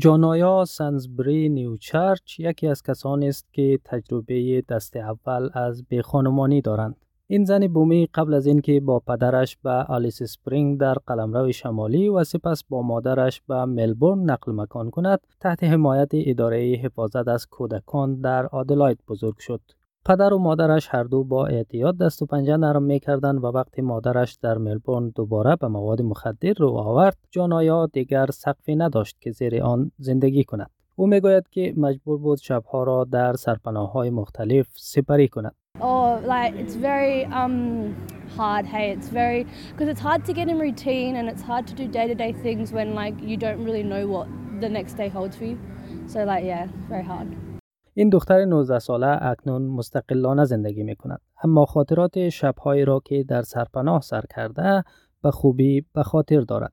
جانایا سنزبری نیوچرچ یکی از کسانی است که تجربه دست اول از بیخانمانی دارند. این زن بومی قبل از اینکه با پدرش به آلیس اسپرینگ در قلمرو شمالی و سپس با مادرش به ملبورن نقل مکان کند تحت حمایت اداره حفاظت از کودکان در آدلاید بزرگ شد. پدر و مادرش هر دو با اعتیاد دست و پنجه نرم می‌کردند و وقتی مادرش در ملبورن دوباره به مواد مخدر رو آورد جانایا دیگر سقفی نداشت که زیر آن زندگی کند او می‌گوید که مجبور بود شبها را در سرپناه های مختلف سپری کند Oh, like it's very um, hard. Hey, it's very because it's hard to get in routine and it's hard to do day-to-day things when like you don't really know what the next day holds for you. So like yeah, very hard. این دختر 19 ساله اکنون مستقلانه زندگی می کند. اما خاطرات شبهایی را که در سرپناه سر کرده به خوبی به خاطر دارد.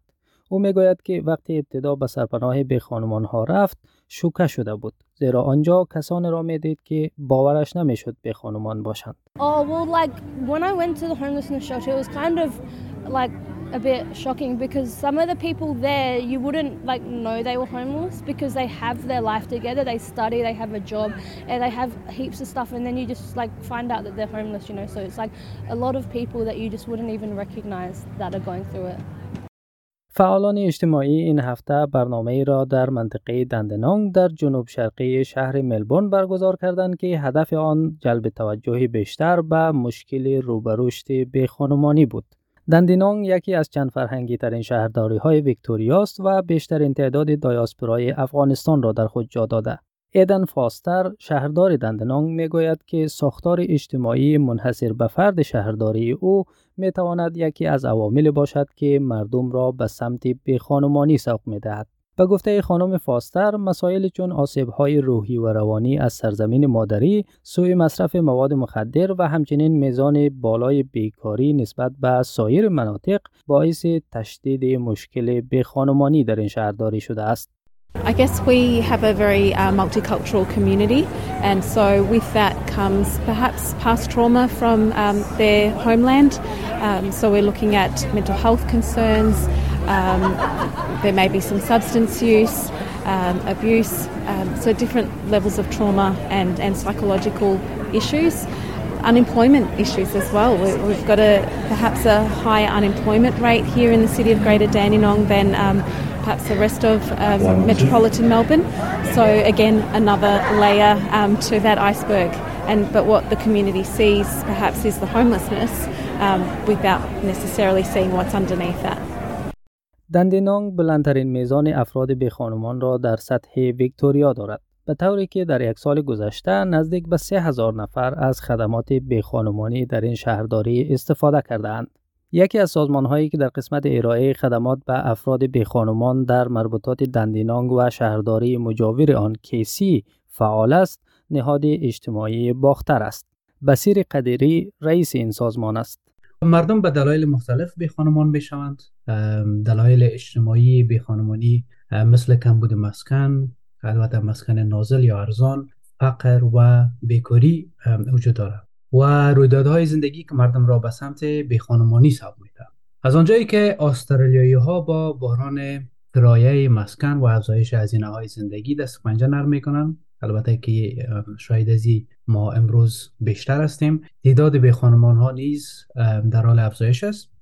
او می گوید که وقتی ابتدا به سرپناه به خانمان ها رفت شوکه شده بود زیرا آنجا کسانی را می دید که باورش نمی‌شد به خانمان باشند. Oh well, like when I went to the homelessness shelter, it was kind of like a bit shocking because some of the people there you wouldn't like know they were homeless because they have their life together they study they have a job and they have heaps of stuff and then you just like find out that they're homeless you know so it's like a lot of people that you just wouldn't even recognize that are going through it فعالان اجتماعی این هفته برنامه ای را در منطقه دندنانگ در جنوب شرقی شهر ملبورن برگزار کردند که هدف آن جلب توجه بیشتر به مشکل روبرشت به خانمانی بود. دندینانگ یکی از چند فرهنگی ترین شهرداری های ویکتوریاست و بیشترین تعداد دایاسپورای افغانستان را در خود جا داده. ایدن فاستر شهردار دندنانگ می گوید که ساختار اجتماعی منحصر به فرد شهرداری او می تواند یکی از عوامل باشد که مردم را به سمت خانمانی سوق می دهد. به گفته خانم فاستر مسائل چون های روحی و روانی از سرزمین مادری، سوی مصرف مواد مخدر و همچنین میزان بالای بیکاری نسبت به سایر مناطق باعث تشدید مشکل خانمانی در این شهرداری شده است. I guess we have a very uh, multicultural community, and so with that comes perhaps past trauma from um, their homeland. Um, so we're looking at mental health concerns, um, there may be some substance use, um, abuse, um, so different levels of trauma and, and psychological issues. Unemployment issues as well. We, have got a perhaps a higher unemployment rate here in the city of Greater Dandenong than um, perhaps the rest of um, metropolitan Melbourne. So again, another layer um, to that iceberg. And but what the community sees perhaps is the homelessness um, without necessarily seeing what's underneath that. دندینانگ بلندترین میزان افراد به خانمان را در سطح ویکتوریا دارد. به طوری که در یک سال گذشته نزدیک به سه هزار نفر از خدمات به خانمانی در این شهرداری استفاده کردند. یکی از سازمان هایی که در قسمت ارائه خدمات به افراد بیخانمان در مربوطات دندینانگ و شهرداری مجاور آن کیسی فعال است نهاد اجتماعی باختر است بسیر قدیری رئیس این سازمان است مردم به دلایل مختلف به خانمان می شوند دلایل اجتماعی به خانمانی مثل کمبود مسکن البته مسکن نازل یا ارزان فقر و بیکاری وجود دارد. و رویدادهای زندگی که مردم را به سمت بیخانمانی سوق میده از آنجایی که استرالیایی ها با بحران کرایه مسکن و افزایش هزینه های زندگی دست پنجه نرم می‌کنن البته که شاید از ما امروز بیشتر هستیم تعداد بیخانمان ها نیز در حال افزایش است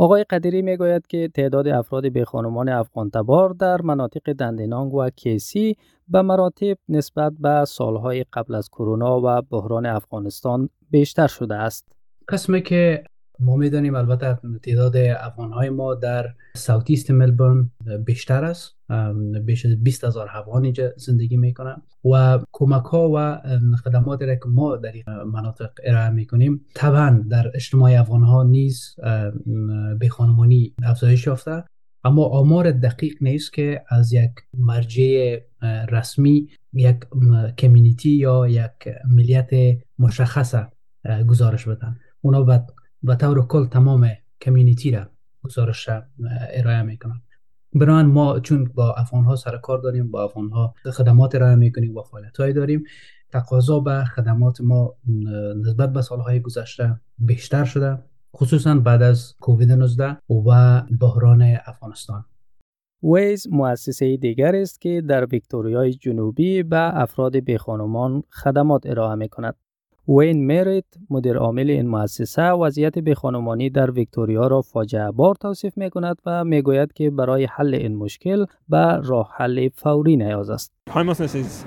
آقای قدیری می‌گوید که تعداد افراد به خانمان افغان تبار در مناطق دندنانگ و کیسی به مراتب نسبت به سالهای قبل از کرونا و بحران افغانستان بیشتر شده است. قسمی که ما می‌دانیم البته تعداد افغان های ما در ساوتیست ملبورن بیشتر است. بیش از 20 هزار افغان اینجا زندگی می‌کنن و کمک ها و خدمات را که ما در این مناطق ارائه می‌کنیم طبعا در اجتماع افغان ها نیز به خانمانی افزایش یافته. اما آمار دقیق نیست که از یک مرجع رسمی یک کمیونیتی یا یک ملیت مشخص گزارش بدن. اونا به طور کل تمام کمیونیتی را گزارش ارائه می‌کنن بران ما چون با افغان ها سر کار داریم با افغان ها خدمات ارائه می‌کنیم و فعالیت داریم تقاضا به خدمات ما نسبت به سالهای گذشته بیشتر شده خصوصا بعد از کووید 19 و بحران افغانستان ویز مؤسسه دیگر است که در ویکتوریای جنوبی به افراد بیخانمان خدمات ارائه می کند. وین میریت مدیر عامل این مؤسسه وضعیت بیخانمانی در ویکتوریا را فاجعه بار توصیف می کند و می گوید که برای حل این مشکل به راه حل فوری نیاز است. Homelessness is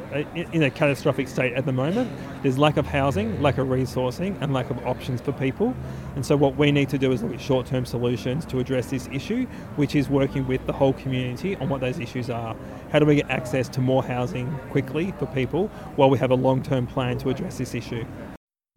in a catastrophic state at the moment. There's lack of housing, lack of resourcing and lack of options for people. And so what we need to do is look at short-term solutions to address this issue, which is working with the whole community on what those issues are. How do we get access to more housing quickly for people while we have a long-term plan to address this issue?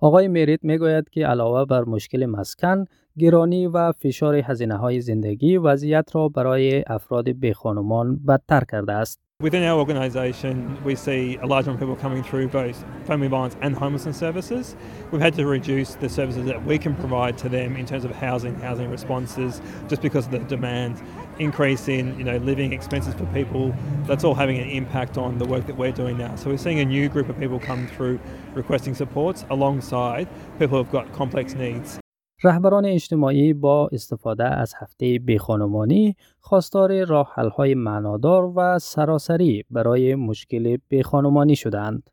آقای میریت میگوید که علاوه بر مشکل مسکن، گرانی و فشار هزینه های زندگی وضعیت را برای افراد بیخانمان بدتر کرده است. Within our organisation, we see a large number of people coming through both family violence and homelessness services. We've had to reduce the services that we can provide to them in terms of housing, housing responses, just because of the demand increase in you know living expenses for people. That's all having an impact on the work that we're doing now. So we're seeing a new group of people come through requesting supports alongside people who've got complex needs. رهبران اجتماعی با استفاده از هفته بیخانمانی خواستار راه های معنادار و سراسری برای مشکل بیخانمانی شدند.